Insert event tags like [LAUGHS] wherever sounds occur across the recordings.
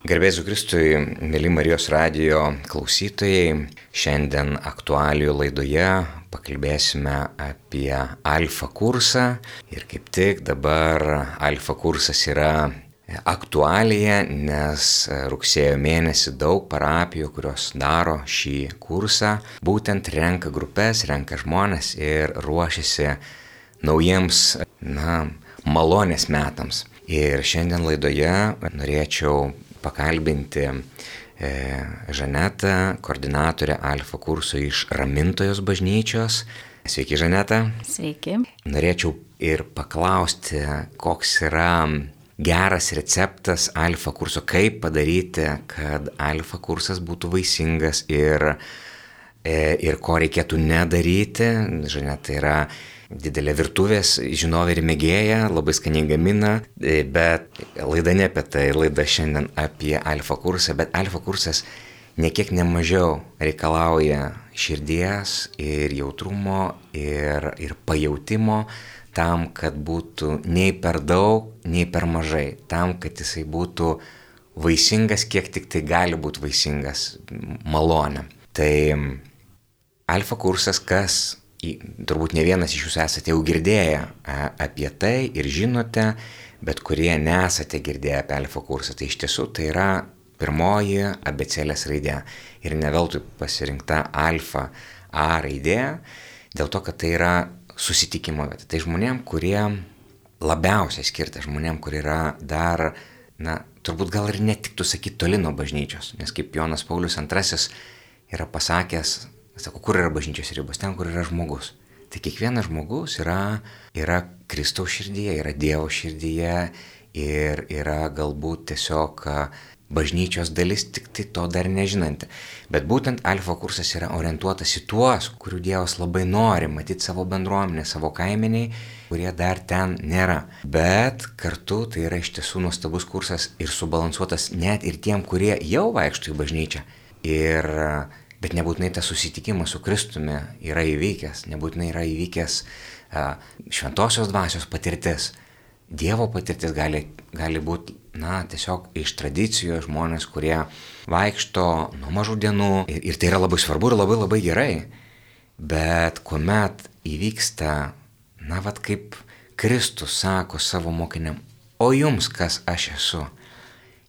Gerbėsiu Kristui, mėly Marijos radio klausytojai, šiandien aktualių laidoje pakalbėsime apie alfa kursą ir kaip tik dabar alfa kursas yra aktualija, nes rugsėjo mėnesį daug parapijų, kurios daro šį kursą, būtent renka grupės, renka žmonės ir ruošiasi naujiems, na, malonės metams. Ir šiandien laidoje norėčiau pakalbinti e, Žanetą, koordinatorę Alfa kurso iš Ramintojos bažnyčios. Sveiki, Žaneta. Sveiki. Norėčiau ir paklausti, koks yra geras receptas Alfa kurso, kaip padaryti, kad Alfa kursas būtų vaisingas ir, e, ir ko reikėtų nedaryti. Žaneta yra didelė virtuvės žinovė ir mėgėja, labai skaniai gamina, e, bet laida ne apie tai, laida šiandien apie alfa kursą, bet alfa kursas nekiek nemažiau reikalauja širdies ir jautrumo ir, ir pajūtimo tam, kad būtų nei per daug, nei per mažai, tam, kad jisai būtų vaisingas, kiek tik tai gali būti vaisingas malonė. Tai alfa kursas, kas turbūt ne vienas iš jūsų esate jau girdėję apie tai ir žinote, bet kurie nesate girdėję apie alfa kursą, tai iš tiesų tai yra pirmoji abecelės raidė ir ne veltui pasirinkta alfa A raidė, dėl to, kad tai yra susitikimo vieta. Tai žmonėm, kurie labiausiai skirta, žmonėm, kurie yra dar, na, turbūt gal ir netiktų sakyti toli nuo bažnyčios, nes kaip Jonas Paulius II yra pasakęs Sako, kur yra bažnyčios ribos? Ten, kur yra žmogus. Tai kiekvienas žmogus yra, yra Kristaus širdyje, yra Dievo širdyje ir yra galbūt tiesiog bažnyčios dalis, tik tai to dar nežinanti. Bet būtent alfa kursas yra orientuotas į tuos, kurių Dievas labai nori matyti savo bendruomenę, savo kaimeniai, kurie dar ten nėra. Bet kartu tai yra iš tiesų nuostabus kursas ir subalansuotas net ir tiem, kurie jau vaikšto į bažnyčią. Ir Bet nebūtinai tas susitikimas su Kristumi yra įvykęs, nebūtinai yra įvykęs šventosios dvasios patirtis. Dievo patirtis gali, gali būti, na, tiesiog iš tradicijos žmonės, kurie vaikšto nuo mažų dienų ir, ir tai yra labai svarbu ir labai labai gerai. Bet kuomet įvyksta, na, vad kaip Kristus sako savo mokiniam, o jums kas aš esu?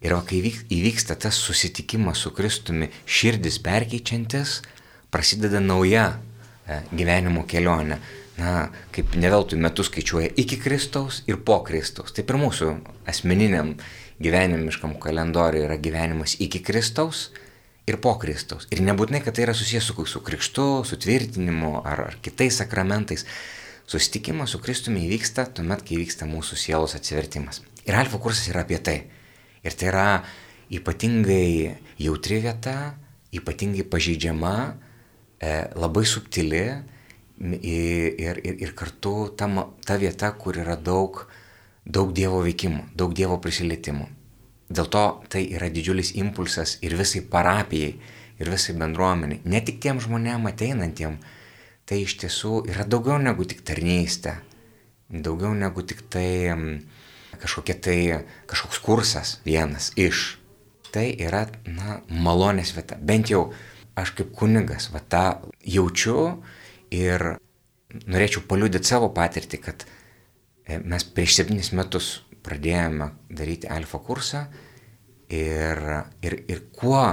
Ir o kai įvyksta tas susitikimas su Kristumi, širdis perkeičiantis, prasideda nauja e, gyvenimo kelionė. Na, kaip neveltui metus skaičiuoja iki Kristaus ir po Kristaus. Taip ir mūsų asmeniniam gyvenimiškam kalendoriui yra gyvenimas iki Kristaus ir po Kristaus. Ir nebūtinai, kad tai yra susijęs su, su krikštu, su tvirtinimu ar, ar kitais sakramentais. Susitikimas su Kristumi įvyksta tuomet, kai vyksta mūsų sielos atsivertimas. Ir alfa kursas yra apie tai. Ir tai yra ypatingai jautri vieta, ypatingai pažeidžiama, e, labai subtili ir, ir, ir kartu ta, ta vieta, kur yra daug, daug Dievo veikimų, daug Dievo prisilietimų. Dėl to tai yra didžiulis impulsas ir visai parapijai, ir visai bendruomeniai. Ne tik tiem žmonėm ateinantiem, tai iš tiesų yra daugiau negu tik tarnystė, daugiau negu tik tai kažkokia tai, kažkoks kursas vienas iš. Tai yra, na, malonės vieta. Bent jau aš kaip kunigas, va tą jaučiu ir norėčiau paliūdyti savo patirtį, kad e, mes prieš septynis metus pradėjome daryti alfa kursą ir, ir, ir kuo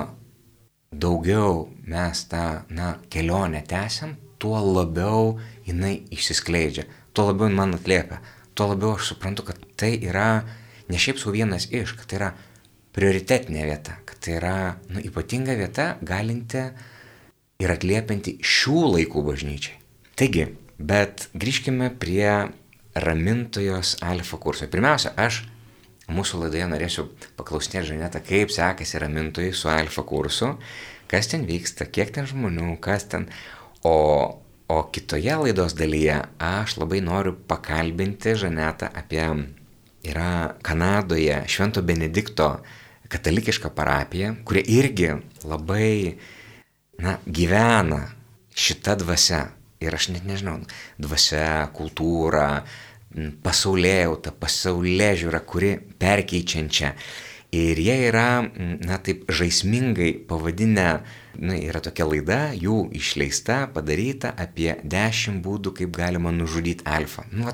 daugiau mes tą na, kelionę tęsiam, tuo labiau jinai išsiskleidžia, tuo labiau man atliepia, tuo labiau aš suprantu, kad tai yra ne šiaip sau vienas iš, kad tai yra prioritetinė vieta, kad tai yra nu, ypatinga vieta galinti ir atliepinti šių laikų bažnyčiai. Taigi, bet grįžkime prie ramintojos alfa kurso. Pirmiausia, aš mūsų laidoje norėsiu paklausinėti Žanetą, kaip sekasi ramintojai su alfa kursu, kas ten vyksta, kiek ten žmonių, kas ten. O O kitoje laidos dalyje aš labai noriu pakalbinti Žanetą apie, yra Kanadoje Švento Benedikto katalikiška parapija, kurie irgi labai, na, gyvena šitą dvasę. Ir aš net nežinau, dvasia, kultūra, pasaulėjauta, pasaulė žiūra, kuri perkeičiančia. Ir jie yra, na taip, žaismingai pavadinę, na, yra tokia laida, jų išleista, padaryta apie 10 būdų, kaip galima nužudyti alfą. Nu,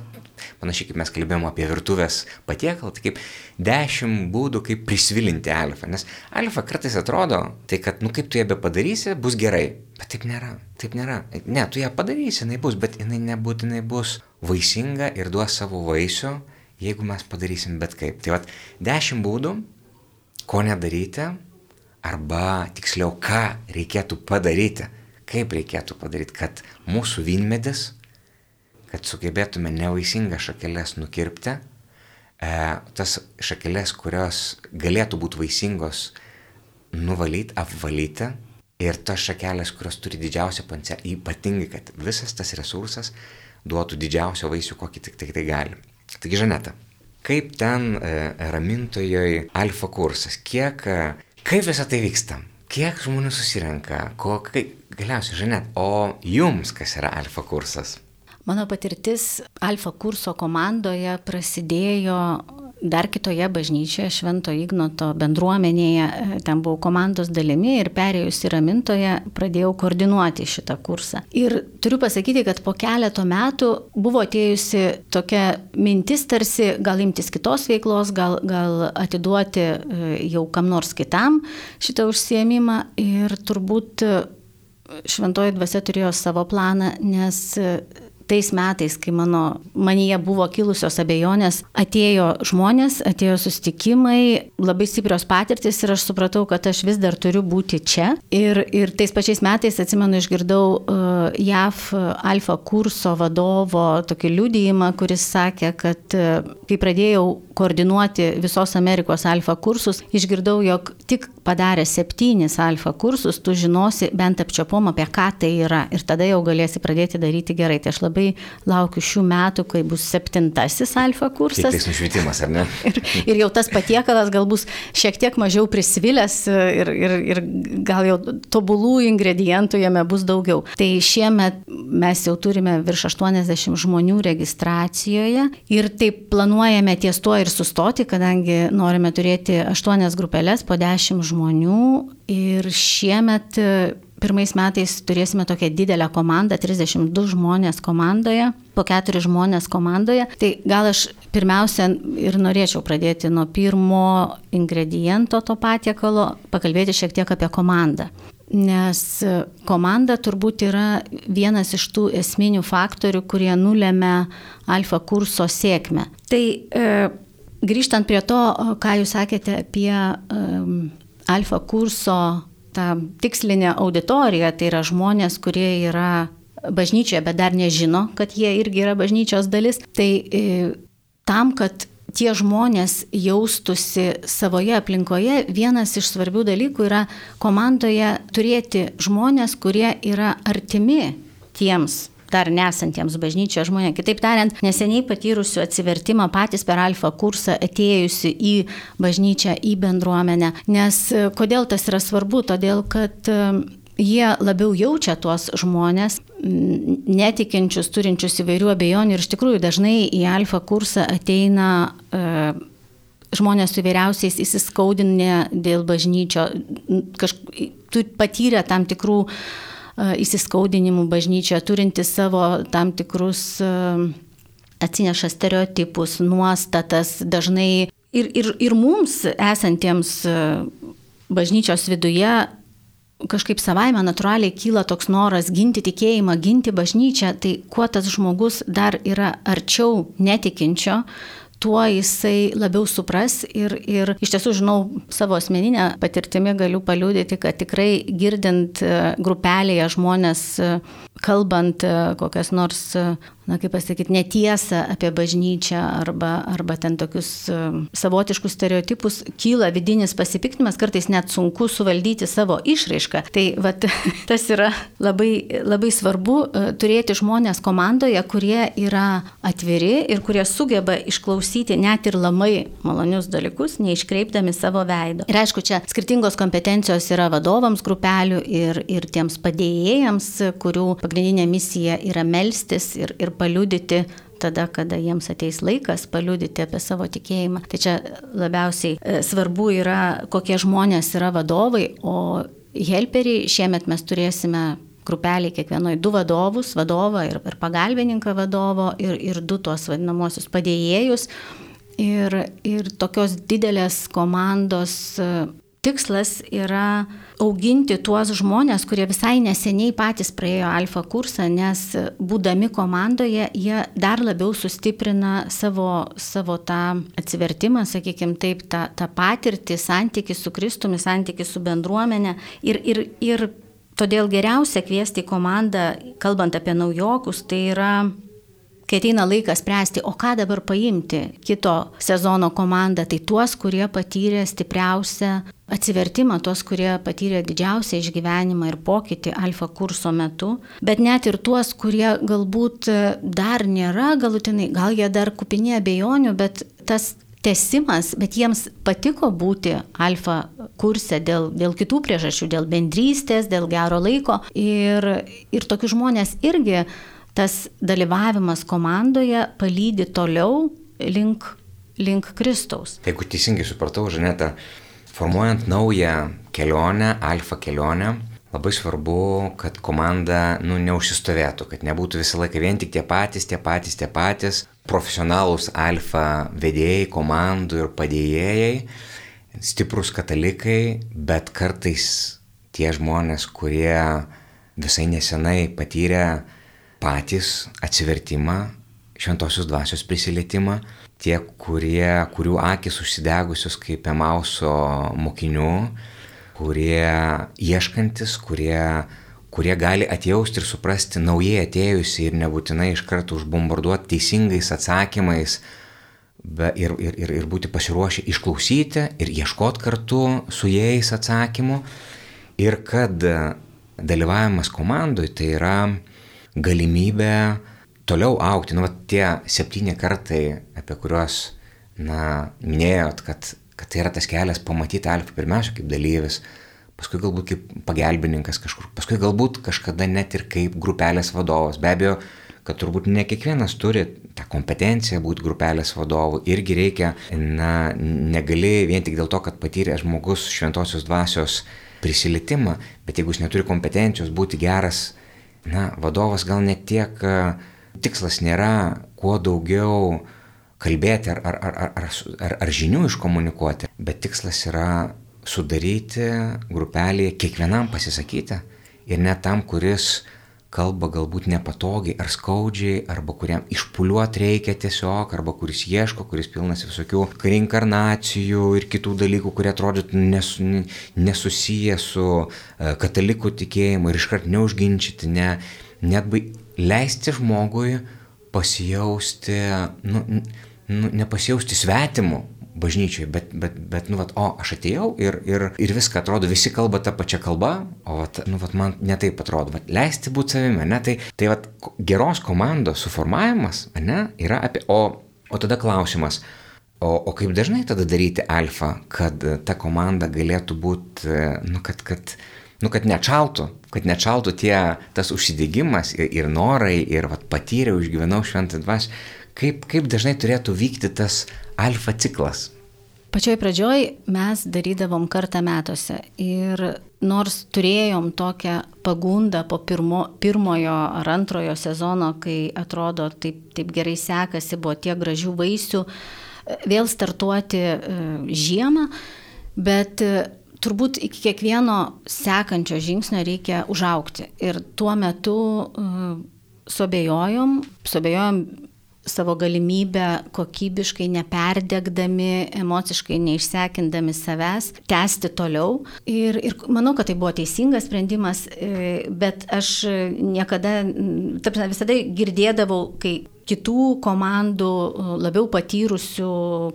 panašiai kaip mes kalbėjome apie virtuvės patiekalą, tai kaip 10 būdų, kaip prisvilinti alfą. Nes alfa kartais atrodo, tai kad, nu kaip tu ją be padarysi, bus gerai. Bet taip nėra, taip nėra. Ne, tu ją padarysi, jinai bus, bet jinai nebūtinai bus vaisinga ir duos savo vaisių, jeigu mes padarysim bet kaip. Tai vad, 10 būdų, ko nedaryti, arba tiksliau, ką reikėtų padaryti, kaip reikėtų padaryti, kad mūsų vynmedis, kad sugebėtume nevaisingas šakelės nukirpti, e, tas šakelės, kurios galėtų būti vaisingos, nuvalyti, apvalyti ir tas šakelės, kurios turi didžiausią potencialą, ypatingai, kad visas tas resursas duotų didžiausio vaisių, kokį tik tai, tai gali. Taigi, Žaneta, kaip ten e, ramintojoj alfa kursas, kiek, e, kaip visą tai vyksta, kiek žmonių susirenka, ko, kaip, galiausiai, žinot, o jums kas yra alfa kursas? Mano patirtis alfa kurso komandoje prasidėjo dar kitoje bažnyčioje, Švento Ignoto bendruomenėje, e, ten buvau komandos dalimi ir perėjus į Ramintoje pradėjau koordinuoti šitą kursą. Ir turiu pasakyti, kad po keleto metų buvo atėjusi tokia mintis tarsi gal imtis kitos veiklos, gal, gal atiduoti e, jau kam nors kitam šitą užsiemimą ir turbūt e, šventoji dvasia turėjo savo planą, nes tais metais, kai mano, manyje buvo kilusios abejonės, atėjo žmonės, atėjo sustikimai, labai stiprios patirtis ir aš supratau, kad aš vis dar turiu būti čia. Ir, ir tais pačiais metais, atsimenu, išgirdau uh, JAF alfa kurso vadovo tokį liudijimą, kuris sakė, kad uh, kai pradėjau koordinuoti visos Amerikos alfa kursus, išgirdau, jog tik padarę septynis alfa kursus, tu žinosi bent apčiopom apie ką tai yra ir tada jau galėsi pradėti daryti gerai. Tai aš labai laukiu šių metų, kai bus septintasis alfa kursas. Tai nušvietimas, ar ne? [LAUGHS] ir, ir jau tas patiekalas gal bus šiek tiek mažiau prisvilęs ir, ir, ir gal jau tobulų ingredientų jame bus daugiau. Tai šiemet mes jau turime virš 80 žmonių registracijoje ir taip planuojame ties tuo ir sustoti, kadangi norime turėti 8 grupelės po 10 žmonių ir šiemet pirmais metais turėsime tokią didelę komandą, 32 žmonės komandoje, po 4 žmonės komandoje. Tai gal aš pirmiausia ir norėčiau pradėti nuo pirmo ingrediento to patiekalo, pakalbėti šiek tiek apie komandą. Nes komanda turbūt yra vienas iš tų esminių faktorių, kurie nulėmė alfa kurso sėkmę. Tai e, grįžtant prie to, ką jūs sakėte apie e, alfa kurso ta tikslinė auditorija, tai yra žmonės, kurie yra bažnyčioje, bet dar nežino, kad jie irgi yra bažnyčios dalis. Tai e, tam, kad tie žmonės jaustusi savoje aplinkoje, vienas iš svarbių dalykų yra komandoje turėti žmonės, kurie yra artimi tiems dar nesantiems bažnyčioje žmonėms. Kitaip tariant, neseniai patyrusių atsivertimą patys per alfa kursą atėjusi į bažnyčią, į bendruomenę. Nes e, kodėl tas yra svarbu? Todėl, kad e, jie labiau jaučia tuos žmonės, netikinčius, turinčius įvairių abejonių ir iš tikrųjų dažnai į alfa kursą ateina e, žmonės su įvairiausiais įsiskaudinę dėl bažnyčio, kažkaip patyrę tam tikrų uh, įsiskaudinimų bažnyčioje, turinti savo tam tikrus atsineša stereotipus, nuostatas, dažnai ir, ir, ir mums esantiems bažnyčios viduje kažkaip savaime natūraliai kyla toks noras ginti tikėjimą, ginti bažnyčią, tai kuo tas žmogus dar yra arčiau netikinčio, tuo jisai labiau supras ir, ir iš tiesų žinau savo asmeninę patirtimį galiu paliūdyti, kad tikrai girdint e, grupelėje žmonės e, kalbant e, kokias nors na kaip pasakyti, netiesą apie bažnyčią arba, arba ten tokius e, savotiškus stereotipus, kyla vidinis pasipiktimas, kartais net sunku suvaldyti savo išraišką. Tai vat, [LAUGHS] tas yra labai, labai svarbu e, turėti žmonės komandoje, kurie yra atviri ir kurie sugeba išklausyti net ir labai malonius dalykus, neiškreipdami savo veido. Ir aišku, čia skirtingos kompetencijos yra vadovams grupelių ir, ir tiems padėjėjams, kurių pagrindinė misija yra melstis ir, ir paliudyti tada, kada jiems ateis laikas paliudyti apie savo tikėjimą. Tai čia labiausiai e, svarbu yra, kokie žmonės yra vadovai, o helperiai šiemet mes turėsime grupeliai kiekvienoje du vadovus, vadovą ir, ir pagalbininką vadovo ir, ir du tuos vadinamosius padėjėjus. Ir, ir tokios didelės komandos e, tikslas yra auginti tuos žmonės, kurie visai neseniai patys praėjo alfa kursą, nes būdami komandoje jie dar labiau sustiprina savo, savo tą atsivertimą, sakykime taip, tą, tą patirtį, santykių su Kristumi, santykių su bendruomenė. Ir, ir, ir todėl geriausia kviesti komandą, kalbant apie naujokus, tai yra kai ateina laikas spręsti, o ką dabar paimti kito sezono komandą, tai tuos, kurie patyrė stipriausią atsivertimą, tuos, kurie patyrė didžiausią išgyvenimą ir pokytį alfa kurso metu, bet net ir tuos, kurie galbūt dar nėra galutinai, gal jie dar kupinė abejonių, bet tas tesimas, bet jiems patiko būti alfa kurse dėl, dėl kitų priežasčių, dėl bendrystės, dėl gero laiko. Ir, ir tokius žmonės irgi tas dalyvavimas komandoje palydi toliau link, link Kristaus. Jeigu teisingai supratau, Žaneta, formuojant naują kelionę, alfa kelionę, labai svarbu, kad komanda nu, neužsistovėtų, kad nebūtų visą laiką vien tik tie patys, tie patys, tie patys, profesionalūs alfa vedėjai, komandų ir padėjėjai, stiprus katalikai, bet kartais tie žmonės, kurie visai nesenai patyrė patys atsivertimą, šventosios dvasios prisilietimą, tie, kurie, kurių akis užsidegusios kaip Emauso mokinių, kurie ieškantis, kurie, kurie gali atjausti ir suprasti naujai atėjusi ir nebūtinai iš karto užbombarduoti teisingais atsakymais, be, ir, ir, ir, ir būti pasiruošę išklausyti ir ieškoti kartu su jais atsakymų. Ir kad dalyvavimas komandoje tai yra galimybę toliau aukti. Nu, va, tie septyni kartai, apie kuriuos, na, minėjot, kad, kad tai yra tas kelias pamatyti Alfą pirmiausia kaip dalyvis, paskui galbūt kaip pagelbininkas kažkur, paskui galbūt kažkada net ir kaip grupelės vadovas. Be abejo, kad turbūt ne kiekvienas turi tą kompetenciją būti grupelės vadovu. Irgi reikia, na, negali vien tik dėl to, kad patyrė žmogus šventosios dvasios prisilietimą, bet jeigu jis neturi kompetencijos būti geras na, vadovas gal net tiek tikslas nėra kuo daugiau kalbėti ar, ar, ar, ar, ar, ar žinių iškomunikuoti, bet tikslas yra sudaryti grupelėje kiekvienam pasisakyti ir net tam, kuris kalba galbūt nepatogiai ar skaudžiai, arba kuriam išpuliuoti reikia tiesiog, arba kuris ieško, kuris pilnas visokių reinkarnacijų ir kitų dalykų, kurie atrodytų nes, nesusiję su e, katalikų tikėjimu ir iškart neužginčyti, ne, net leisti žmogui pasijausti, nu, nu, nepasijausti svetimu, bažnyčiai, bet, bet, bet nu, vat, o, aš atėjau ir, ir, ir viską atrodo, visi kalba tą pačią kalbą, o, vat, nu, vat, man netaip atrodo, vat, leisti būti savimi, ne, tai, tai vat, geros komandos suformavimas, ne, yra apie, o, o tada klausimas, o, o kaip dažnai tada daryti alfa, kad ta komanda galėtų būti, nu, kad, kad, nu, kad nečaltų, kad nečaltų tie, tas užsidėgymas ir, ir norai, ir vat, patyriau, išgyvenau šventą dvasę, kaip, kaip dažnai turėtų vykti tas alfa ciklas? Pačioj pradžioj mes darydavom kartą metuose ir nors turėjom tokią pagundą po pirmo, pirmojo ar antrojo sezono, kai atrodo taip, taip gerai sekasi, buvo tiek gražių vaisių, vėl startuoti e, žiemą, bet e, turbūt iki kiekvieno sekančio žingsnio reikia užaukti. Ir tuo metu uh, suabejojom, suabejojom savo galimybę kokybiškai neperdegdami, emociškai neišsekindami savęs, tęsti toliau. Ir, ir manau, kad tai buvo teisingas sprendimas, e, bet aš niekada, taip, visada girdėdavau, kai kitų komandų labiau patyrusių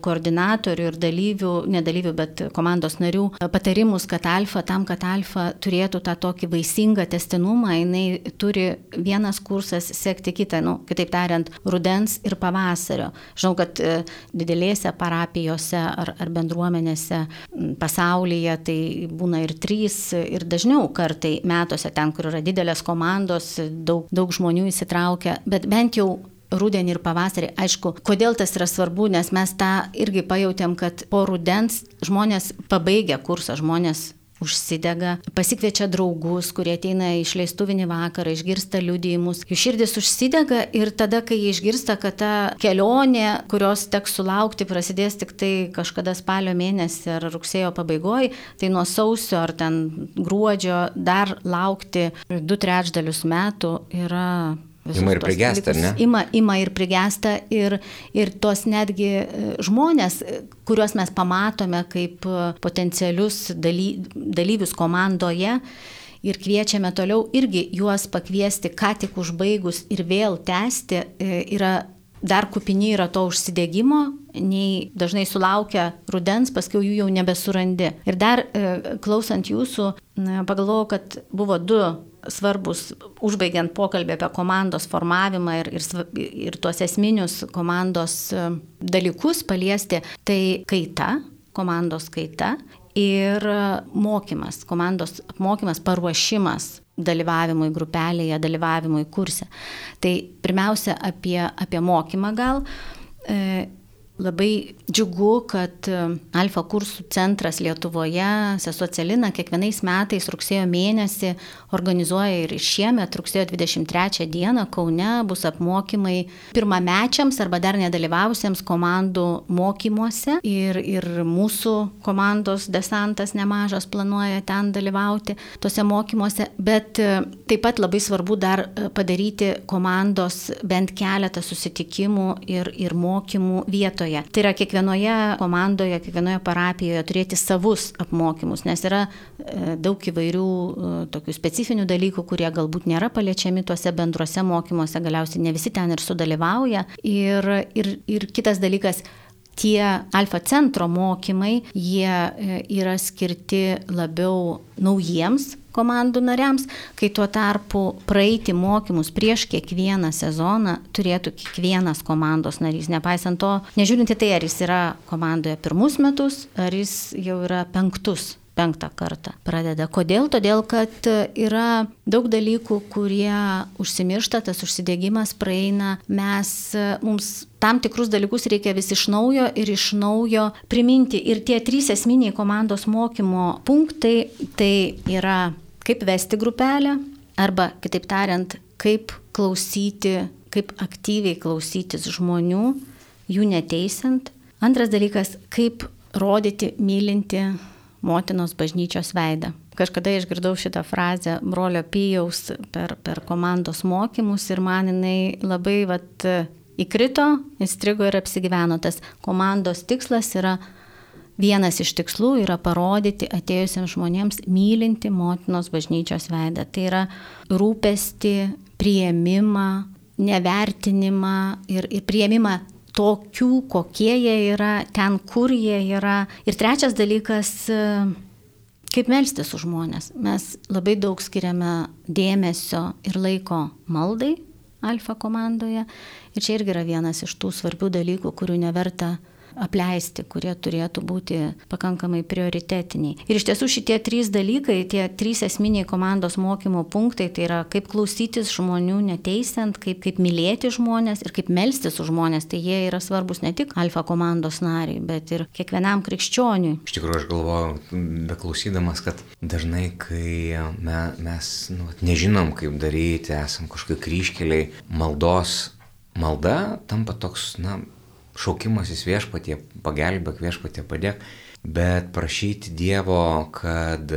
koordinatorių ir dalyvių, ne dalyvių, bet komandos narių patarimus, kad alfa, tam, kad alfa turėtų tą tokį vaisingą testinumą, jinai turi vienas kursas sekti kitą, nu, kitaip tariant, rudens ir pavasario. Žinau, kad e, didelėse parapijose ar, ar bendruomenėse pasaulyje tai būna ir trys, ir dažniau kartai metuose ten, kur yra didelės komandos, daug, daug žmonių įsitraukia, bet bent jau rudenį ir pavasarį. Aišku, kodėl tas yra svarbu, nes mes tą irgi pajutėm, kad po rudens žmonės pabaigia kursą, žmonės užsidega, pasikviečia draugus, kurie ateina į išleistuvinį vakarą, išgirsta liudijimus. Jų širdis užsidega ir tada, kai jie išgirsta, kad ta kelionė, kurios teks sulaukti, prasidės tik tai kažkada spalio mėnesį ar rugsėjo pabaigoje, tai nuo sausio ar ten gruodžio dar laukti du trečdalius metų yra Ima ir prigesta, ne? Ima, ima ir prigesta ir, ir tos netgi e, žmonės, e, kuriuos mes pamatome kaip e, potencialius daly, dalyvius komandoje, ir kviečiame toliau irgi juos pakviesti, ką tik užbaigus ir vėl tęsti, yra dar kupini yra to užsidėgymo, nei dažnai sulaukia rudens, paskui jų jau nebesurandi. Ir dar klausant jūsų, pagalvojau, kad buvo du svarbus, užbaigiant pokalbį apie komandos formavimą ir, ir, ir tuos esminius komandos e, dalykus paliesti, tai kaita, komandos kaita ir mokymas, komandos apmokymas, paruošimas dalyvavimui grupelėje, dalyvavimui kurse. Tai pirmiausia apie, apie mokymą gal. E, Labai džiugu, kad e, Alfa kursų centras Lietuvoje, Sesuo Celina, kiekvienais metais rugsėjo mėnesį organizuoja ir šiemet rugsėjo 23 dieną Kaune bus apmokymai pirmamečiams arba dar nedalyvavusiems komandų mokymuose. Ir, ir mūsų komandos desantas nemažas planuoja ten dalyvauti tuose mokymuose, bet e, taip pat labai svarbu dar e, padaryti komandos bent keletą susitikimų ir, ir mokymų vietoje vietoje. Tai yra kiekvienoje komandoje, kiekvienoje parapijoje turėti savus apmokymus, nes yra e, daug įvairių e, tokių specifinių dalykų, kurie galbūt nėra paliečiami tuose bendruose mokymuose, galiausiai ne visi ten ir sudalyvauja. Ir, ir, ir kitas dalykas, tie alfa centro mokymai, jie e, yra skirti labiau naujiems komandų nariams, kai tuo tarpu praeiti mokymus prieš kiekvieną sezoną turėtų kiekvienas komandos narys, nepaisant to, nežiūrint į tai, ar jis yra komandoje pirmus metus, ar jis jau yra penktus penktą kartą pradeda. Kodėl? Todėl, kad yra daug dalykų, kurie užsimiršta, tas užsidėgymas praeina, mes, mums tam tikrus dalykus reikia vis iš naujo ir iš naujo priminti. Ir tie trys esminiai komandos mokymo punktai tai yra kaip vesti grupelę arba, kitaip tariant, kaip klausyti, kaip aktyviai klausytis žmonių, jų neteisant. Antras dalykas, kaip rodyti mylinti motinos bažnyčios veidą. Kažkada išgirdau šitą frazę brolio Pijaus per, per komandos mokymus ir man jinai labai vat, įkrito, įstrigo ir apsigyveno. Tas komandos tikslas yra Vienas iš tikslų yra parodyti atėjusiems žmonėms mylinti motinos bažnyčios veidą. Tai yra rūpesti, prieimimą, nevertinimą ir, ir prieimimą tokių, kokie jie yra, ten, kur jie yra. Ir trečias dalykas kaip melstis už žmonės. Mes labai daug skiriame dėmesio ir laiko maldai alfa komandoje. Ir čia irgi yra vienas iš tų svarbių dalykų, kurių neverta apleisti, kurie turėtų būti pakankamai prioritetiniai. Ir iš tiesų šitie trys dalykai, tie trys esminiai komandos mokymo punktai, tai yra kaip klausytis žmonių neteisiant, kaip, kaip mylėti žmonės ir kaip melstis už žmonės, tai jie yra svarbus ne tik alfa komandos nariai, bet ir kiekvienam krikščioniui. Iš tikrųjų, aš galvoju, beklausydamas, kad dažnai, kai me, mes nu, nežinom, kaip daryti, esam kažkokie kryškeliai, maldos malda tampa toks, na, šaukimasis viešpatie, pagelbėk viešpatie, padėk, bet prašyti Dievo, kad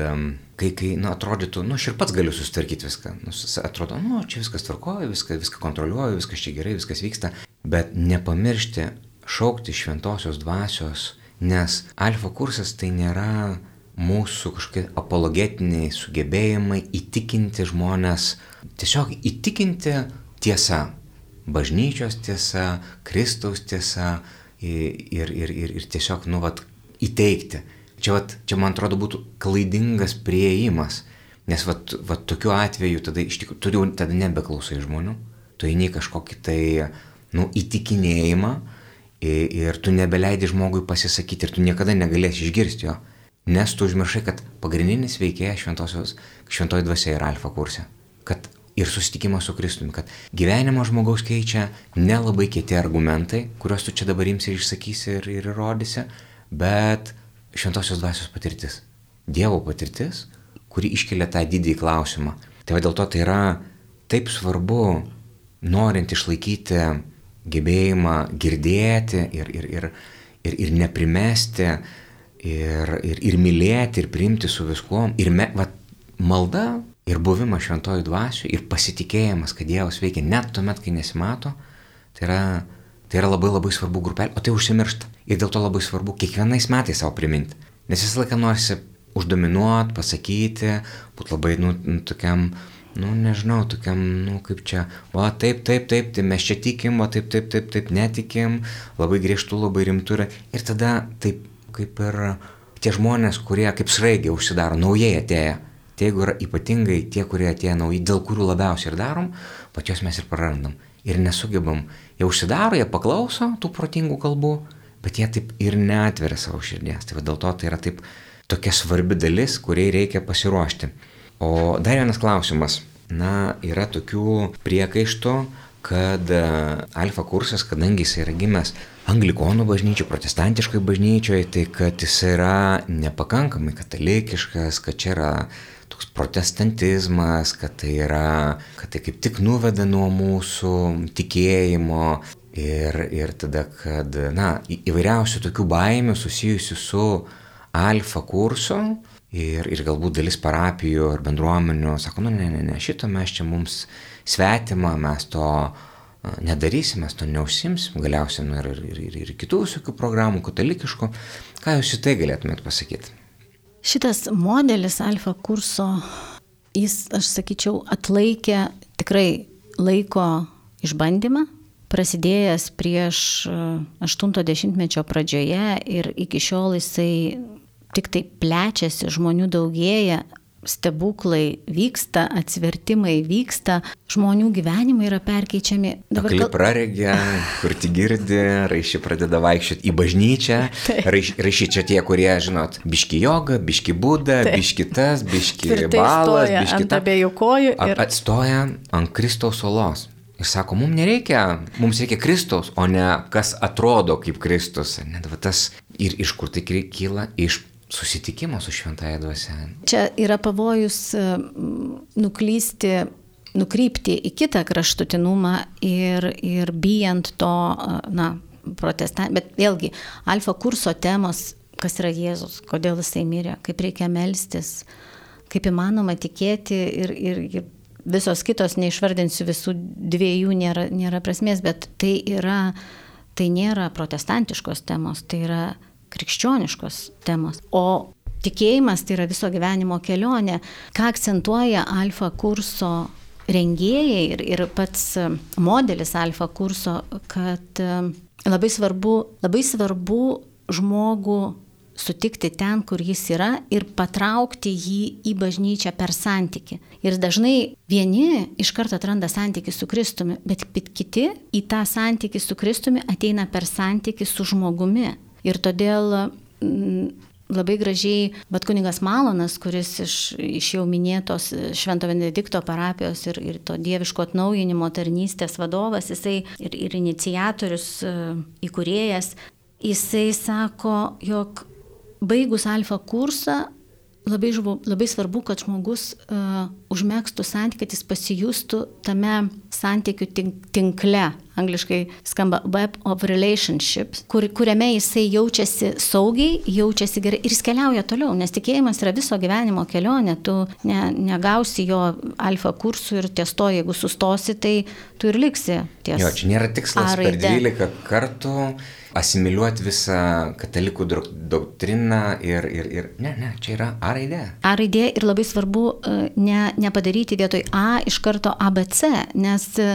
kai, kai nu, atrodytų, nu, aš ir pats galiu susitvarkyti viską, nu, atrodo, nu, čia viskas tvarkoja, viską, viską kontroliuoju, viskas čia gerai, viskas vyksta, bet nepamiršti šaukti šventosios dvasios, nes alfa kursas tai nėra mūsų kažkokie apologetiniai sugebėjimai įtikinti žmonės, tiesiog įtikinti tiesą, bažnyčios tiesa, Kristaus tiesa ir, ir, ir, ir tiesiog, nu, vat, įteikti. Čia, vat, čia, man atrodo, būtų klaidingas prieimas, nes, vat, vat tokiu atveju tada iš tikrųjų, tu jau tada nebeklausai žmonių, tu eini kažkokį tai, nu, įtikinėjimą ir, ir tu nebeleidi žmogui pasisakyti ir tu niekada negalėsi išgirsti jo, nes tu užmiršai, kad pagrindinis veikėjas šventoji dvasia yra alfa kurse. Kad ir susitikimas su Kristumi, kad gyvenimo žmogaus keičia nelabai kieti argumentai, kuriuos tu čia dabar imsi ir išsakysi ir, ir įrodysi, bet šventosios dvasios patirtis. Dievo patirtis, kuri iškelia tą didįjį klausimą. Tai va dėl to tai yra taip svarbu, norint išlaikyti gebėjimą girdėti ir, ir, ir, ir, ir neprimesti, ir, ir, ir mylėti, ir priimti su viskuo. Ir me, va, malda ir buvimas šventojų dvasių ir pasitikėjimas, kad Dievas veikia net tuomet, kai nesimato, tai yra, tai yra labai labai svarbu grupelė, o tai užsimiršta. Ir dėl to labai svarbu kiekvienais metais savo priminti. Nes visą laiką norisi uždominuoti, pasakyti, būti labai, nu, nu, tokiam, nu, nežinau, tokiam, nu, kaip čia, o taip, taip, taip, tai mes čia tikim, o taip, taip, taip, taip, netikim, labai griežtų, labai rimtų yra. Ir tada taip, kaip ir tie žmonės, kurie kaip sraigė užsidaro, naujai atėję Tai jeigu yra ypatingai tie, kurie atėjo nauji, dėl kurių labiausiai ir darom, pačios mes ir prarandam. Ir nesugebam. Jie užsidaro, jie paklauso tų protingų kalbų, bet jie taip ir neatveria savo širdies. Tai dėl to tai yra taip tokia svarbi dalis, kuriai reikia pasiruošti. O dar vienas klausimas. Na, yra tokių priekaištų, kad e, alfa kursas, kadangi jis yra gimęs anglikonų bažnyčioje, protestantiškoje bažnyčioje, tai kad jis yra nepakankamai katalikiškas, kad čia yra toks protestantizmas, kad tai yra, kad tai kaip tik nuveda nuo mūsų tikėjimo ir, ir tada, kad, na, įvairiausių tokių baimių susijusių su alfa kursu ir, ir galbūt dalis parapijų ar bendruomenių sako, nu ne, ne, ne, šito mes čia mums svetima, mes to nedarysim, mes to neužsimsim, galiausiai nu, ir, ir, ir, ir kitų visokių programų, katalikiškų. Ką jūs į tai galėtumėt pasakyti? Šitas modelis alfa kurso, jis, aš sakyčiau, atlaikė tikrai laiko išbandymą, prasidėjęs prieš 80-mečio pradžioje ir iki šiol jisai tik tai plečiasi, žmonių daugėja, stebuklai vyksta, atsivertimai vyksta, žmonių gyvenimai yra perkeičiami. Dabar kal... praregė, kur tik girdi, raišiai pradeda vaikščioti į bažnyčią, raišiai čia tie, kurie, žinot, biški joga, biški būda, biški tas, biški balas, biški ant abiejų kojų. Ir... Atstoja ant Kristaus olos. Ir sako, mums nereikia, mums reikia Kristaus, o ne kas atrodo kaip Kristus. Net va tas ir iš kur tai kyla, iš susitikimo su šventąją dvasia. Čia yra pavojus e, nuklysti, nukrypti į kitą kraštutinumą ir, ir bijant to, e, na, protestant, bet vėlgi, alfa kurso temos, kas yra Jėzus, kodėl jisai mirė, kaip reikia melstis, kaip įmanoma tikėti ir, ir, ir visos kitos, neišvardinsiu visų dviejų, nėra, nėra prasmės, bet tai yra, tai nėra protestantiškos temos, tai yra krikščioniškos temos. O tikėjimas tai yra viso gyvenimo kelionė. Ką akcentuoja alfa kurso rengėjai ir, ir pats modelis alfa kurso, kad labai svarbu, labai svarbu žmogų sutikti ten, kur jis yra ir patraukti jį į bažnyčią per santyki. Ir dažnai vieni iš karto atranda santyki su Kristumi, bet kiti į tą santyki su Kristumi ateina per santyki su žmogumi. Ir todėl mm, labai gražiai, bet kuningas Malonas, kuris iš, iš jau minėtos Švento Benedikto parapijos ir, ir to dieviško atnaujinimo tarnystės vadovas, jisai ir, ir inicijatorius, e, įkūrėjas, jisai sako, jog baigus alfa kursą labai, žvo, labai svarbu, kad žmogus uh, užmėgstų santykių, kad jis pasijustų tame santykių tinkle, angliškai skamba web of relationships, kur, kuriame jisai jaučiasi saugiai, jaučiasi gerai ir jis keliauja toliau, nes tikėjimas yra viso gyvenimo kelionė, tu ne, negausi jo alfa kursų ir ties to, jeigu sustosi, tai tu ir liksi ties. Jo, čia nėra tikslas per 12 kartų asimiliuoti visą katalikų doktriną ir, ir, ir ne, ne, čia yra A raidė. A raidė ir labai svarbu e, ne, nepadaryti vietoj A iš karto ABC, nes e,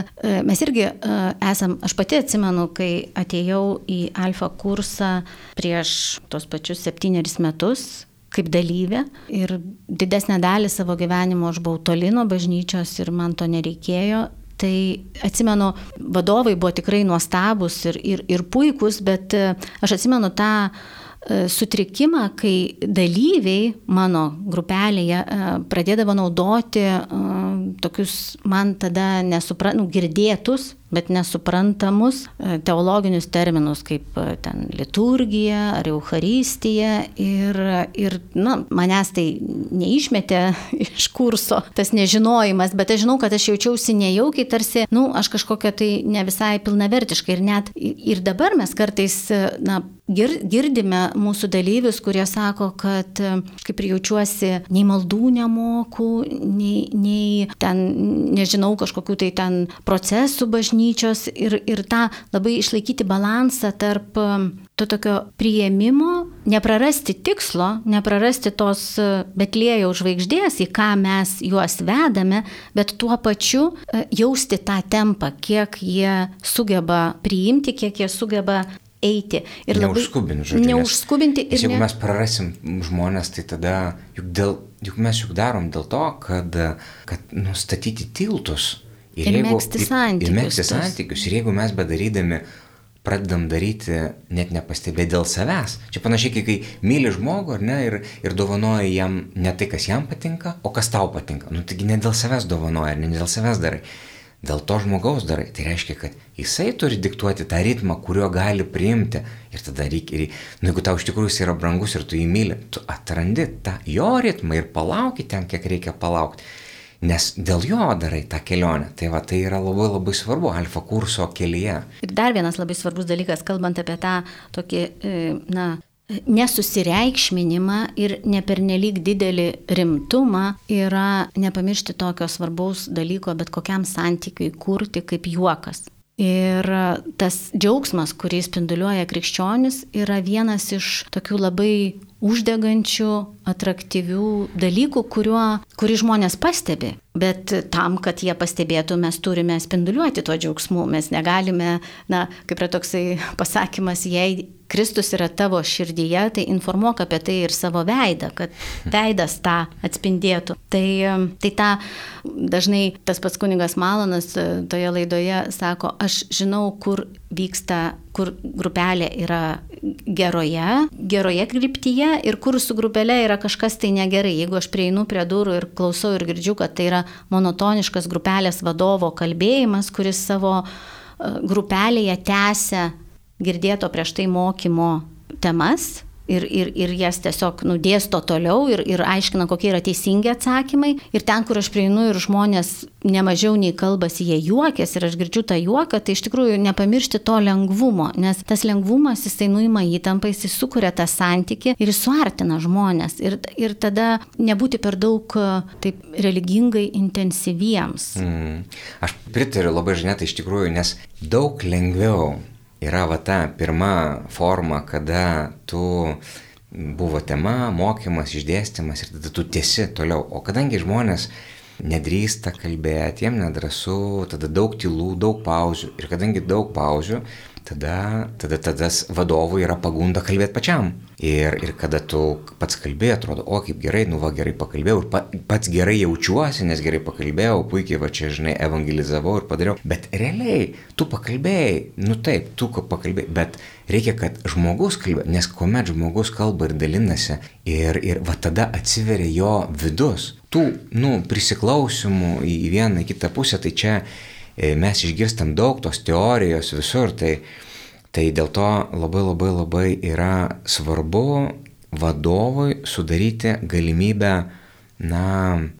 mes irgi e, esam, aš pati atsimenu, kai atėjau į alfa kursą prieš tos pačius septynerius metus, kaip dalyvė ir didesnę dalį savo gyvenimo aš buvau toli nuo bažnyčios ir man to nereikėjo Tai atsimenu, vadovai buvo tikrai nuostabus ir, ir, ir puikus, bet e, aš atsimenu tą e, sutrikimą, kai dalyviai mano grupelėje e, pradėdavo naudoti tokius man tada nesuprantu, nu, girdėtus, bet nesuprantamus e, teologinius terminus kaip e, ten liturgija ar eucharistija ir, ir na, manęs tai neišmetė [LAUGHS] iš kurso tas nežinojimas, bet aš žinau, kad aš jaučiausi nejaukiai, tarsi, na, nu, aš kažkokia tai ne visai pilnavertiška ir net ir dabar mes kartais, na, girdime mūsų dalyvius, kurie sako, kad kaip ir jaučiuosi, nei maldų nemoku, nei, nei ten, nežinau, kažkokių tai ten procesų bažnyčios ir, ir tą labai išlaikyti balansą tarp to tokio prieimimo, neprarasti tikslo, neprarasti tos betlėjaus žvaigždės, į ką mes juos vedame, bet tuo pačiu jausti tą tempą, kiek jie sugeba priimti, kiek jie sugeba eiti. Ir neužskubinti, žodžiu. Neužskubinti ir... Nes jeigu ne... mes prarasim žmonės, tai tada juk, dėl, juk mes juk darom dėl to, kad, kad nustatyti tiltus. Ir, ir jeigu, mėgsti santykius. Ir mėgsti santykius. Ir jeigu mes bedarydami pradedam daryti net nepastebėti dėl savęs. Čia panašiai, kai, kai myli žmogų, ar ne, ir, ir dovanoja jam ne tai, kas jam patinka, o kas tau patinka. Nu, taigi ne dėl savęs dovanoja, ne dėl savęs darai dėl to žmogaus darai. Tai reiškia, kad jisai turi diktuoti tą ritmą, kurio gali priimti. Ir tada reikia, nu, jeigu tau iš tikrųjų jis yra brangus ir tu jį myli, tu atrandi tą jo ritmą ir palauki ten, kiek reikia palaukti. Nes dėl jo darai tą kelionę. Tai va, tai yra labai labai svarbu alfa kurso kelyje. Ir dar vienas labai svarbus dalykas, kalbant apie tą tokį, e, na, nesusireikšminimą ir nepernelyg didelį rimtumą yra nepamiršti tokio svarbaus dalyko bet kokiam santykiui kurti kaip juokas. Ir tas džiaugsmas, kurį spinduliuoja krikščionis, yra vienas iš tokių labai uždegančių, atraktyvių dalykų, kuriuo, kurį žmonės pastebi. Bet tam, kad jie pastebėtų, mes turime spinduliuoti tuo džiaugsmu. Mes negalime, na, kaip yra toksai pasakymas, jei Kristus yra tavo širdyje, tai informuok apie tai ir savo veidą, kad [LAUGHS] veidas tą atspindėtų. Tai, tai tą dažnai tas pats kunigas Malonas e, toje laidoje sako, aš žinau, kur vyksta, kur grupelė yra geroje, geroje kryptyje ir kur su grupelė yra kažkas tai negerai. Jeigu aš prieinu prie durų ir klausau ir girdžiu, kad tai yra monotoniškas grupelės vadovo kalbėjimas, kuris savo e, grupelėje tęsia girdėto prieš tai mokymo temas ir, ir, ir jas tiesiog nudėsto toliau ir, ir aiškina, kokie yra teisingi atsakymai. Ir ten, kur aš prieinu ir žmonės nemažiau nei kalbasi, jie juokės ir aš girdžiu tą juoką, tai iš tikrųjų nepamiršti to lengvumo, nes tas lengvumas jisai nuima įtampą, jisai sukuria tą santyki ir suartina žmonės. Ir, ir tada nebūti per daug taip religingai intensyviems. Mm. Aš pritariu labai žinai, iš tikrųjų, nes daug lengviau yra va ta pirma forma, kada tu buvo tema, mokymas, išdėstymas ir tada tu tiesi toliau. O kadangi žmonės nedrįsta kalbėti, jiem nedrasu, tada daug tylų, daug pauzių. Ir kadangi daug pauzių, tada, tada tas vadovui yra pagunda kalbėti pačiam. Ir, ir kada tu pats kalbėjai, atrodo, o kaip gerai, nu va gerai pakalbėjau, ir pa, pats gerai jaučiuosi, nes gerai pakalbėjau, puikiai va čia, žinai, evangelizavau ir padariau. Bet realiai, tu pakalbėjai, nu taip, tu pakalbėjai, bet reikia, kad žmogus kalbė, nes kuomet žmogus kalba ir dalinasi, ir, ir va tada atsiveria jo vidus. Tų, nu, prisiklausimų į vieną, į kitą pusę, tai čia mes išgirstam daug tos teorijos visur, tai, tai dėl to labai labai labai yra svarbu vadovui sudaryti galimybę na,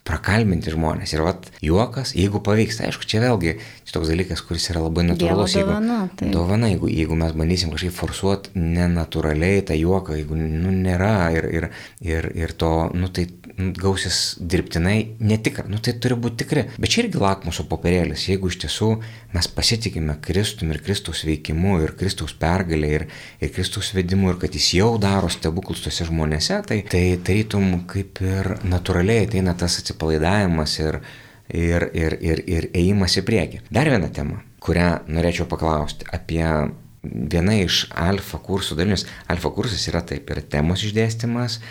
prakalbinti žmonės. Ir vat juokas, jeigu pavyks, tai aišku, čia vėlgi čia toks dalykas, kuris yra labai natūralus. Dievo dovana, jeigu, tai. dovana jeigu, jeigu mes bandysim kažkaip forsuoti nenatūraliai tą juoką, jeigu nu, nėra ir, ir, ir, ir to, nu, tai gausis dirbtinai netikra, nu, tai turi būti tikri. Bet čia irgi lakmuso popierėlis, jeigu iš tiesų mes pasitikime Kristum ir Kristaus veikimu ir Kristaus pergalė ir, ir Kristaus vedimu ir kad jis jau daro stebuklus tose žmonėse, tai tai tarytum kaip ir natūraliai ateina tas atsipalaidavimas ir, ir, ir, ir, ir ėjimas į priekį. Dar viena tema, kurią norėčiau paklausti apie viena iš alfa kursų dalinis. Alfa kursas yra taip, yra temos išdėstymas,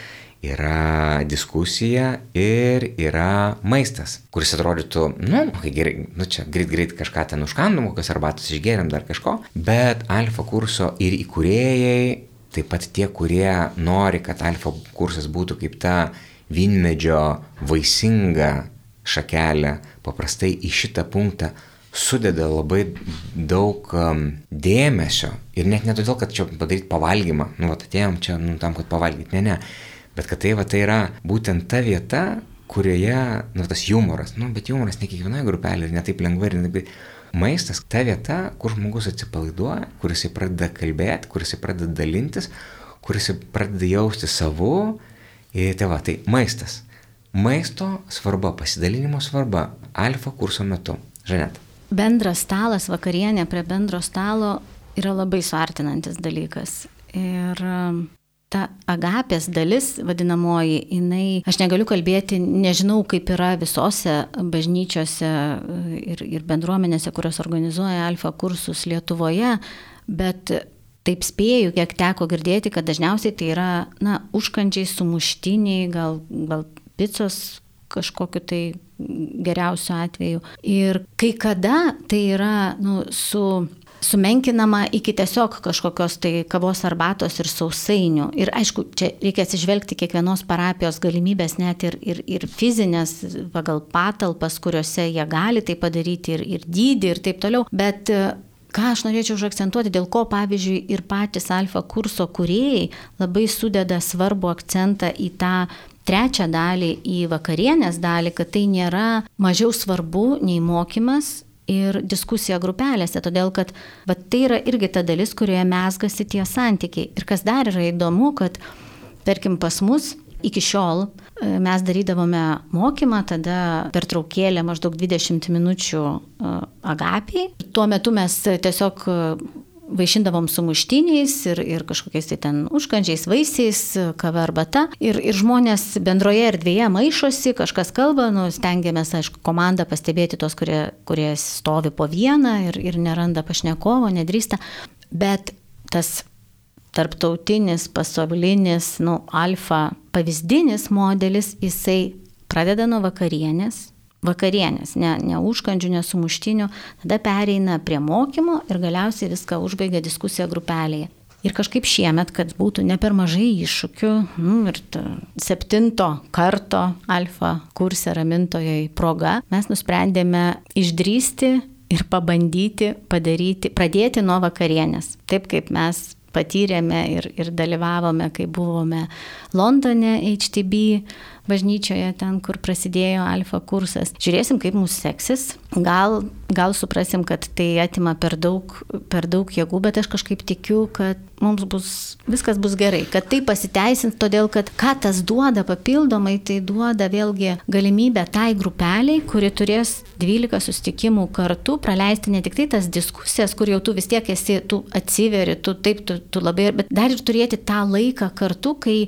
yra diskusija ir yra maistas, kuris atrodytų, nu, kai gerai, nu čia greit greit kažką ten užkandom, kokios arbatos išgeriam, dar kažko, bet alfa kurso ir įkūrėjai, taip pat tie, kurie nori, kad alfa kursas būtų kaip ta vynmedžio vaisinga šakelė paprastai į šitą punktą sudeda labai daug um, dėmesio. Ir net ne todėl, kad čia padaryti pavalgymą, nu, atėjom čia, nu, tam, kad pavalgyti, ne, ne, bet kad tai, va, tai yra būtent ta vieta, kurioje, nu, tas humoras, nu, bet humoras ne kiekvienoje grupelėje ne taip lengvai ir ne taip maistas ta vieta, kur žmogus atsipalaiduoja, kur jisai pradeda kalbėti, kur jisai pradeda dalintis, kur jisai pradeda jausti savu. Ir tai va, tai maistas. Maisto svarba, pasidalinimo svarba alfa kurso metu. Žanet. Bendras stalas, vakarienė prie bendro stalo yra labai suartinantis dalykas. Ir ta agapės dalis, vadinamoji, jinai, aš negaliu kalbėti, nežinau, kaip yra visose bažnyčiose ir, ir bendruomenėse, kurios organizuoja alfa kursus Lietuvoje, bet taip spėju, kiek teko girdėti, kad dažniausiai tai yra, na, užkandžiai, sumuštiniai, gal, gal picos kažkokiu tai geriausiu atveju. Ir kai kada tai yra, nu, su sumenkinama iki tiesiog kažkokios tai kavos arbatos ir sausainių. Ir aišku, čia reikia atsižvelgti kiekvienos parapijos galimybės, net ir, ir, ir fizinės, pagal patalpas, kuriuose jie gali tai padaryti, ir, ir dydį, ir taip toliau. Bet e, ką aš norėčiau užakcentuoti, dėl ko, pavyzdžiui, ir patys alfa kurso kuriejai labai sudeda svarbu akcentą į tą trečią dalį, į vakarienės dalį, kad tai nėra mažiau svarbu nei mokymas ir diskusija grupelėse, todėl kad va, tai yra irgi ta dalis, kurioje mesgasi tie santykiai. Ir kas dar yra įdomu, kad tarkim pas mus iki šiol e, mes darydavome mokymą, tada per traukėlę maždaug 20 minučių e, agapiai. Tuo metu mes tiesiog vaišindavom sumuštiniais ir, ir kažkokiais tai ten užkandžiais, vaisiais, kava arbata. Ir, ir žmonės bendroje erdvėje maišosi, kažkas kalba, nu, stengiamės, aišku, komandą pastebėti tos, kurie, kurie stovi po vieną ir, ir neranda pašnekovo, nedrįsta. Bet tas tarptautinis, pasaulinis, nu, alfa pavyzdinis modelis, jisai pradeda nuo vakarienės, vakarienės, ne, ne užkandžių, ne sumuštinių, tada pereina prie mokymo ir galiausiai viską užbaigia diskusija grupelėje. Ir kažkaip šiemet, kad būtų ne per mažai iššūkių, nu, ir septinto karto alfa kursė ramintojai proga, mes nusprendėme išdrysti ir pabandyti padaryti, pradėti nuo vakarienės. Taip kaip mes patyrėme ir, ir dalyvavome, kai buvome Londone HTB bažnyčioje, ten, kur prasidėjo alfa kursas. Žiūrėsim, kaip mums seksis. Gal, gal suprasim, kad tai atima per daug, per daug jėgų, bet aš kažkaip tikiu, kad mums bus, viskas bus gerai, kad tai pasiteisins, todėl kad ką tas duoda papildomai, tai duoda vėlgi galimybę tai grupeliai, kuri turės 12 sustikimų kartu, praleisti ne tik tai tas diskusijas, kur jau tu vis tiek esi, tu atsiveri, tu taip, tu, tu labai, bet dar ir turėti tą laiką kartu, kai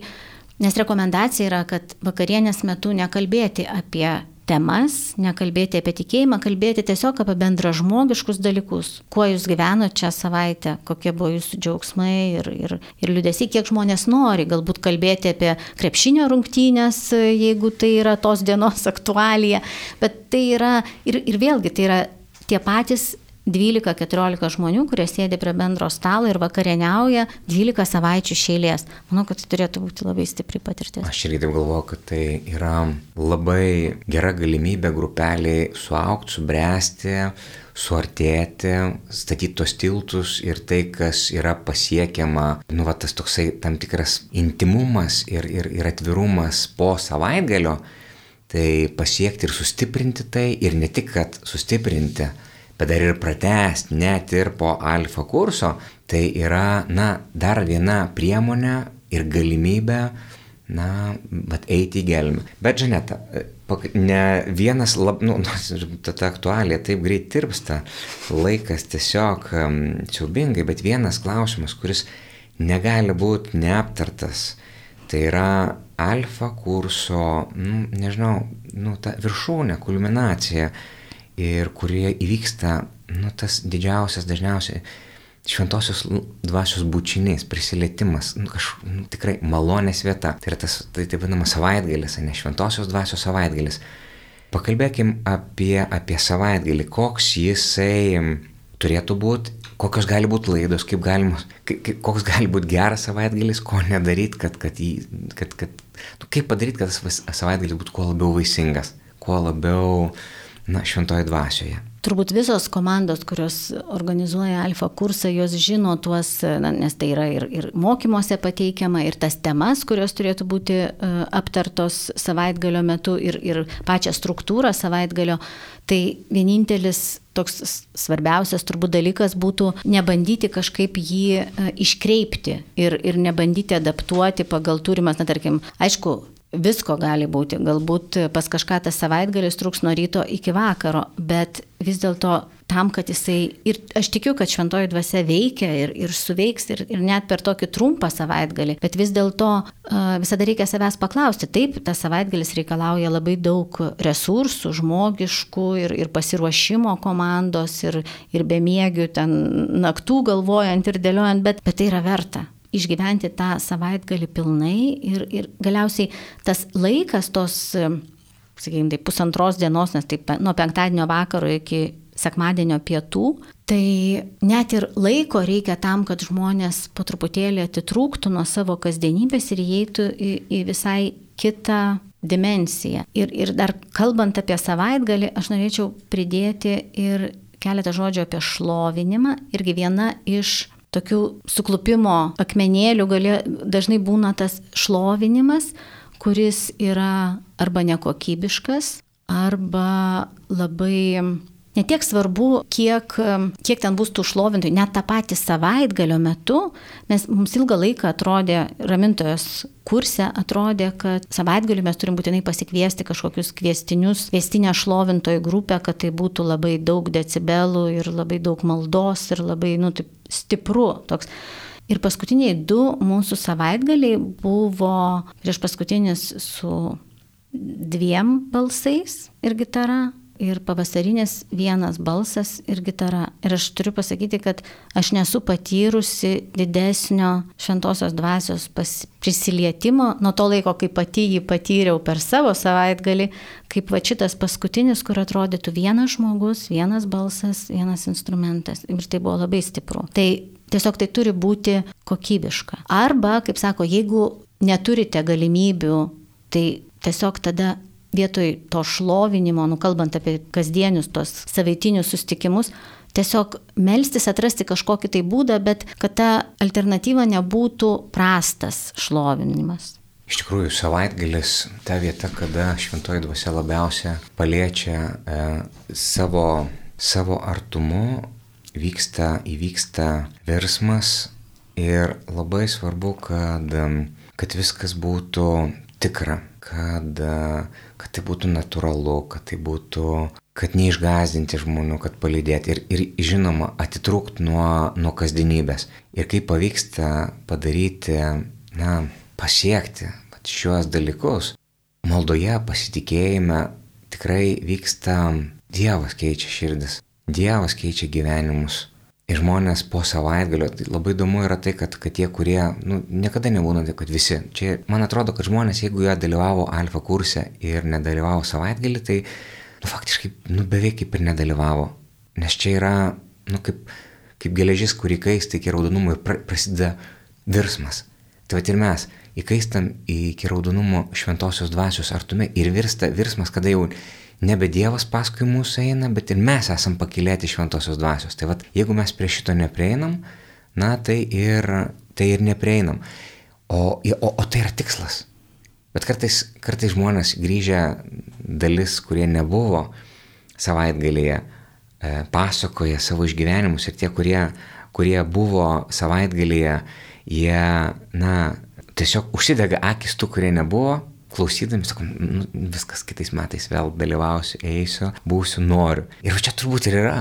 Nes rekomendacija yra, kad vakarienės metu nekalbėti apie temas, nekalbėti apie tikėjimą, kalbėti tiesiog apie bendražmogiškus dalykus. Kuo jūs gyvenote čia savaitę, kokie buvo jūsų džiaugsmai ir, ir, ir liūdėsi, kiek žmonės nori, galbūt kalbėti apie krepšinio rungtynės, jeigu tai yra tos dienos [LAUGHS] aktualija. Bet tai yra ir, ir vėlgi tai yra tie patys 12-14 žmonių, kurie sėdi prie bendro stalo ir vakarieniauja 12 savaičių šeilės. Manau, kad tai turėtų būti labai stipri patirtis. Aš irgi taip galvoju, kad tai yra labai gera galimybė grupeliai suaukti, subręsti, suartėti, statyti tos tiltus ir tai, kas yra pasiekiama, nu, va, tas toksai tam tikras intimumas ir, ir, ir atvirumas po savaitgalio, tai pasiekti ir sustiprinti tai ir ne tik, kad sustiprinti, bet dar ir pratesti net ir po alfa kurso, tai yra, na, dar viena priemonė ir galimybė, na, bet eiti į gelmę. Bet, Žaneta, ne vienas, lab, nu, [LAUGHS] ta, ta aktualija taip greit tirpsta, laikas tiesiog siaubingai, bet vienas klausimas, kuris negali būti neaptartas, tai yra alfa kurso, nu, nežinau, nu, ta viršūnė, kulminacija ir kurie įvyksta, nu, tas didžiausias dažniausiai šventosios dvasios bučinys, prisilietimas, nu, kažkaip nu, tikrai malonės vieta. Tai yra tas, tai taip vadinamas savaitgalis, ne šventosios dvasios savaitgalis. Pakalbėkim apie, apie savaitgalį, koks jisai turėtų būti, kokios gali būti laidos, kaip galima, koks gali būti geras savaitgalis, ko nedaryti, kad, kad, jį, kad, kad nu, kaip padaryti, kad tas savaitgalis būtų kuo labiau vaisingas kuo labiau, na, šventoje dvasioje. Turbūt visos komandos, kurios organizuoja alfa kursą, jos žino tuos, na, nes tai yra ir, ir mokymuose pateikiama, ir tas temas, kurios turėtų būti uh, aptartos savaitgalio metu, ir, ir pačią struktūrą savaitgalio. Tai vienintelis toks svarbiausias turbūt dalykas būtų nebandyti kažkaip jį uh, iškreipti ir, ir nebandyti adaptuoti pagal turimas, na tarkim, aišku, Visko gali būti, galbūt pas kažką tas savaitgalis truks nuo ryto iki vakaro, bet vis dėlto tam, kad jisai, ir aš tikiu, kad šventoji dvasia veikia ir, ir suveiks ir, ir net per tokį trumpą savaitgalį, bet vis dėlto uh, visada reikia savęs paklausti. Taip, tas savaitgalis reikalauja labai daug resursų, žmogiškų ir, ir pasiruošimo komandos ir, ir bemiegių ten naktų galvojant ir dėliojant, bet, bet tai yra verta išgyventi tą savaitgalį pilnai ir, ir galiausiai tas laikas tos, sakykime, tai pusantros dienos, nes taip nuo penktadienio vakaro iki sekmadienio pietų, tai net ir laiko reikia tam, kad žmonės po truputėlį atitrūktų nuo savo kasdienybės ir įeitų į, į visai kitą dimensiją. Ir, ir dar kalbant apie savaitgalį, aš norėčiau pridėti ir keletą žodžių apie šlovinimą. Irgi viena iš tokių suklupimo akmenėlių gali, dažnai būna tas šlovinimas, kuris yra arba nekokybiškas, arba labai Netiek svarbu, kiek, kiek ten bus tų šlovintojų, net tą patį savaitgalio metu, nes mums ilgą laiką atrodė, ramintojos kurse atrodė, kad savaitgalį mes turim būtinai pasikviesti kažkokius kviestinius, kviestinę šlovintojų grupę, kad tai būtų labai daug decibelų ir labai daug maldos ir labai, nu, taip stipru toks. Ir paskutiniai du mūsų savaitgaliai buvo prieš paskutinis su dviem balsais ir gitara ir pavasarinis vienas balsas ir gitara. Ir aš turiu pasakyti, kad aš nesu patyrusi didesnio šventosios dvasios prisilietimo nuo to laiko, kai pati jį patyriau per savo savaitgalį, kaip va šitas paskutinis, kur atrodytų vienas žmogus, vienas balsas, vienas instrumentas. Ir tai buvo labai stipru. Tai tiesiog tai turi būti kokybiška. Arba, kaip sako, jeigu neturite galimybių, tai tiesiog tada vietoj to šlovinimo, nukalbant apie kasdienius tos savaitinius sustikimus, tiesiog melstis atrasti kažkokį tai būdą, bet kad ta alternatyva nebūtų prastas šlovinimas. Iš tikrųjų, savaitgalis ta vieta, kada šventoji dvasia labiausia paliečia e, savo, savo artumu, vyksta, įvyksta virsmas ir labai svarbu, kad, kad viskas būtų tikra, kad, kad tai būtų natūralu, kad tai būtų, kad neišgazdinti žmonių, kad palydėti ir, ir žinoma, atitrūkti nuo, nuo kasdienybės. Ir kaip pavyksta padaryti, na, pasiekti šiuos dalykus, maldoje, pasitikėjime tikrai vyksta Dievas keičia širdis, Dievas keičia gyvenimus. Ir žmonės po savaitgalio, tai labai įdomu yra tai, kad, kad tie, kurie, nu, niekada nebūna tai, kad visi. Čia, man atrodo, kad žmonės, jeigu jie dalyvavo alfa kurse ir nedalyvavo savaitgalį, tai, nu, faktiškai, nu, beveik kaip ir nedalyvavo. Nes čia yra, nu, kaip, kaip geležis, kurį kaista iki raudonumo ir pra, prasideda virsmas. Tai va ir mes įkaistam iki raudonumo šventosios dvasios artume ir virsta virsmas, kada jau nebe Dievas paskui mūsų eina, bet ir mes esam pakilėti šventosios dvasios. Tai vad, jeigu mes prie šito neprieinam, na tai ir, tai ir neprieinam. O, o, o tai yra tikslas. Bet kartais, kartais žmonės grįžę dalis, kurie nebuvo savaitgalėje, e, pasakoja savo išgyvenimus ir tie, kurie, kurie buvo savaitgalėje, jie, na, tiesiog užsidega akis tų, kurie nebuvo klausydami, sakom, nu, viskas kitais metais vėl dalyvausiu, eisiu, būsiu, noriu. Ir čia turbūt ir yra.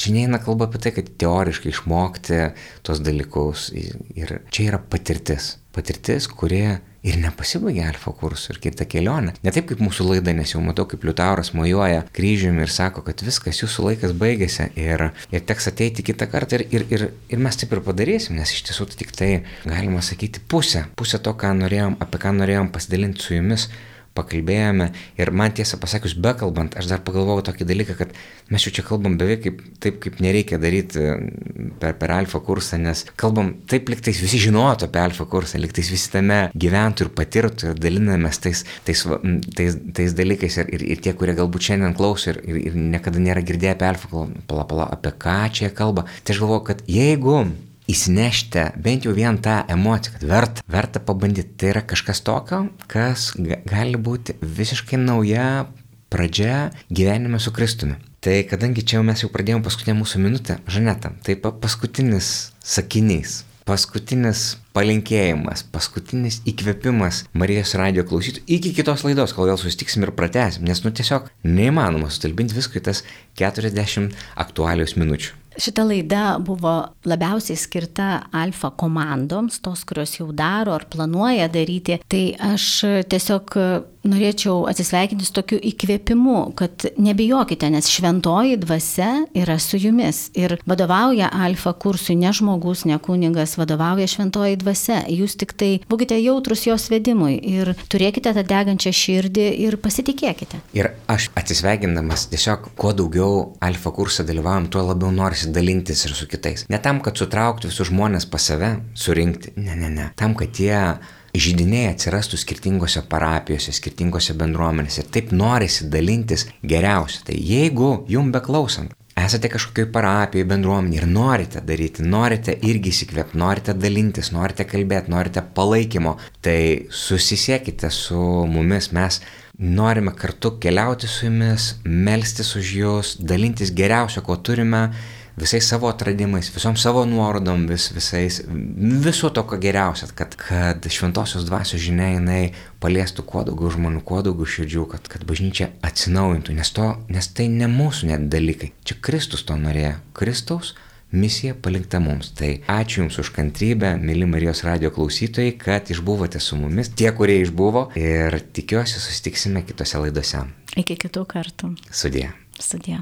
Čia neina kalba apie tai, kad teoriškai išmokti tos dalykus. Ir čia yra patirtis. Patirtis, kurie ir nepasibaigia alfa kursu ir kita kelionė. Ne taip kaip mūsų laida, nes jau matau, kaip Liutauras mojuoja kryžiumi ir sako, kad viskas, jūsų laikas baigėsi ir, ir teks ateiti kitą kartą ir, ir, ir, ir mes taip ir padarysim, nes iš tiesų tai tik tai, galima sakyti, pusė, pusė to, ką norėjom, apie ką norėjom pasidalinti su jumis, pakalbėjome ir man tiesą pasakius, bekalbant, aš dar pagalvojau tokį dalyką, kad mes jau čia kalbam beveik kaip, taip, kaip nereikia daryti per, per alfa kursą, nes kalbam taip, liktais visi žinotų apie alfa kursą, liktais visi tame gyventų ir patirtų ir dalinamės tais, tais, tais, tais dalykais ir, ir, ir tie, kurie galbūt šiandien klauso ir, ir, ir niekada nėra girdėję apie alfa, pala, pala, apie ką čia kalba. Tai aš galvoju, kad jeigu įsinešti bent jau vien tą emociją, kad verta, verta pabandyti. Tai yra kažkas tokio, kas gali būti visiškai nauja pradžia gyvenime su Kristumi. Tai kadangi čia mes jau pradėjome paskutinę mūsų minutę, Žaneta, tai paskutinis sakinys, paskutinis palinkėjimas, paskutinis įkvėpimas Marijos radio klausytų iki kitos laidos, kol vėl susitiksim ir pratesim, nes nu tiesiog neįmanoma sutalbinti visko į tas 40 aktualius minučių. Šita laida buvo labiausiai skirta alfa komandoms, tos, kurios jau daro ar planuoja daryti. Tai aš tiesiog norėčiau atsisveikinti su tokiu įkvėpimu, kad nebijokite, nes šventoji dvasia yra su jumis. Ir vadovauja alfa kursui ne žmogus, ne kunigas, vadovauja šventoji dvasia. Jūs tik tai būkite jautrus jos vedimui ir turėkite tą degančią širdį ir pasitikėkite. Ir aš atsisveikindamas tiesiog kuo daugiau alfa kursą dalyvaujam, tuo labiau norisi dalintis ir su kitais. Ne tam, kad sutraukti visus žmonės pas save, surinkti, ne, ne, ne. Tam, kad jie žydiniai atsirastų skirtingose parapijose, skirtingose bendruomenėse. Ir taip norisi dalintis geriausia. Tai jeigu jum beklausant, esate kažkokioj parapijoje, bendruomenėje ir norite daryti, norite irgi įsikvėpti, norite dalintis, norite kalbėti, norite palaikymo, tai susisiekite su mumis, mes norime kartu keliauti su jumis, melstis už jūs, dalintis geriausio, ko turime visais savo atradimais, visom savo nuorodom, vis, visais, viso to, ko geriausia, kad, kad šventosios dvasios žinia jinai paliestų kuo daugiau žmonių, kuo daugiau širdžių, kad, kad bažnyčia atsinaujintų, nes, to, nes tai ne mūsų net dalykai. Čia Kristus to norėjo. Kristaus misija palinkta mums. Tai ačiū Jums už kantrybę, mėly Marijos radio klausytojai, kad išbuvote su mumis, tie, kurie išbuvo ir tikiuosi susitiksime kitose laidose. Iki kitų kartų. Sudė. Sudė.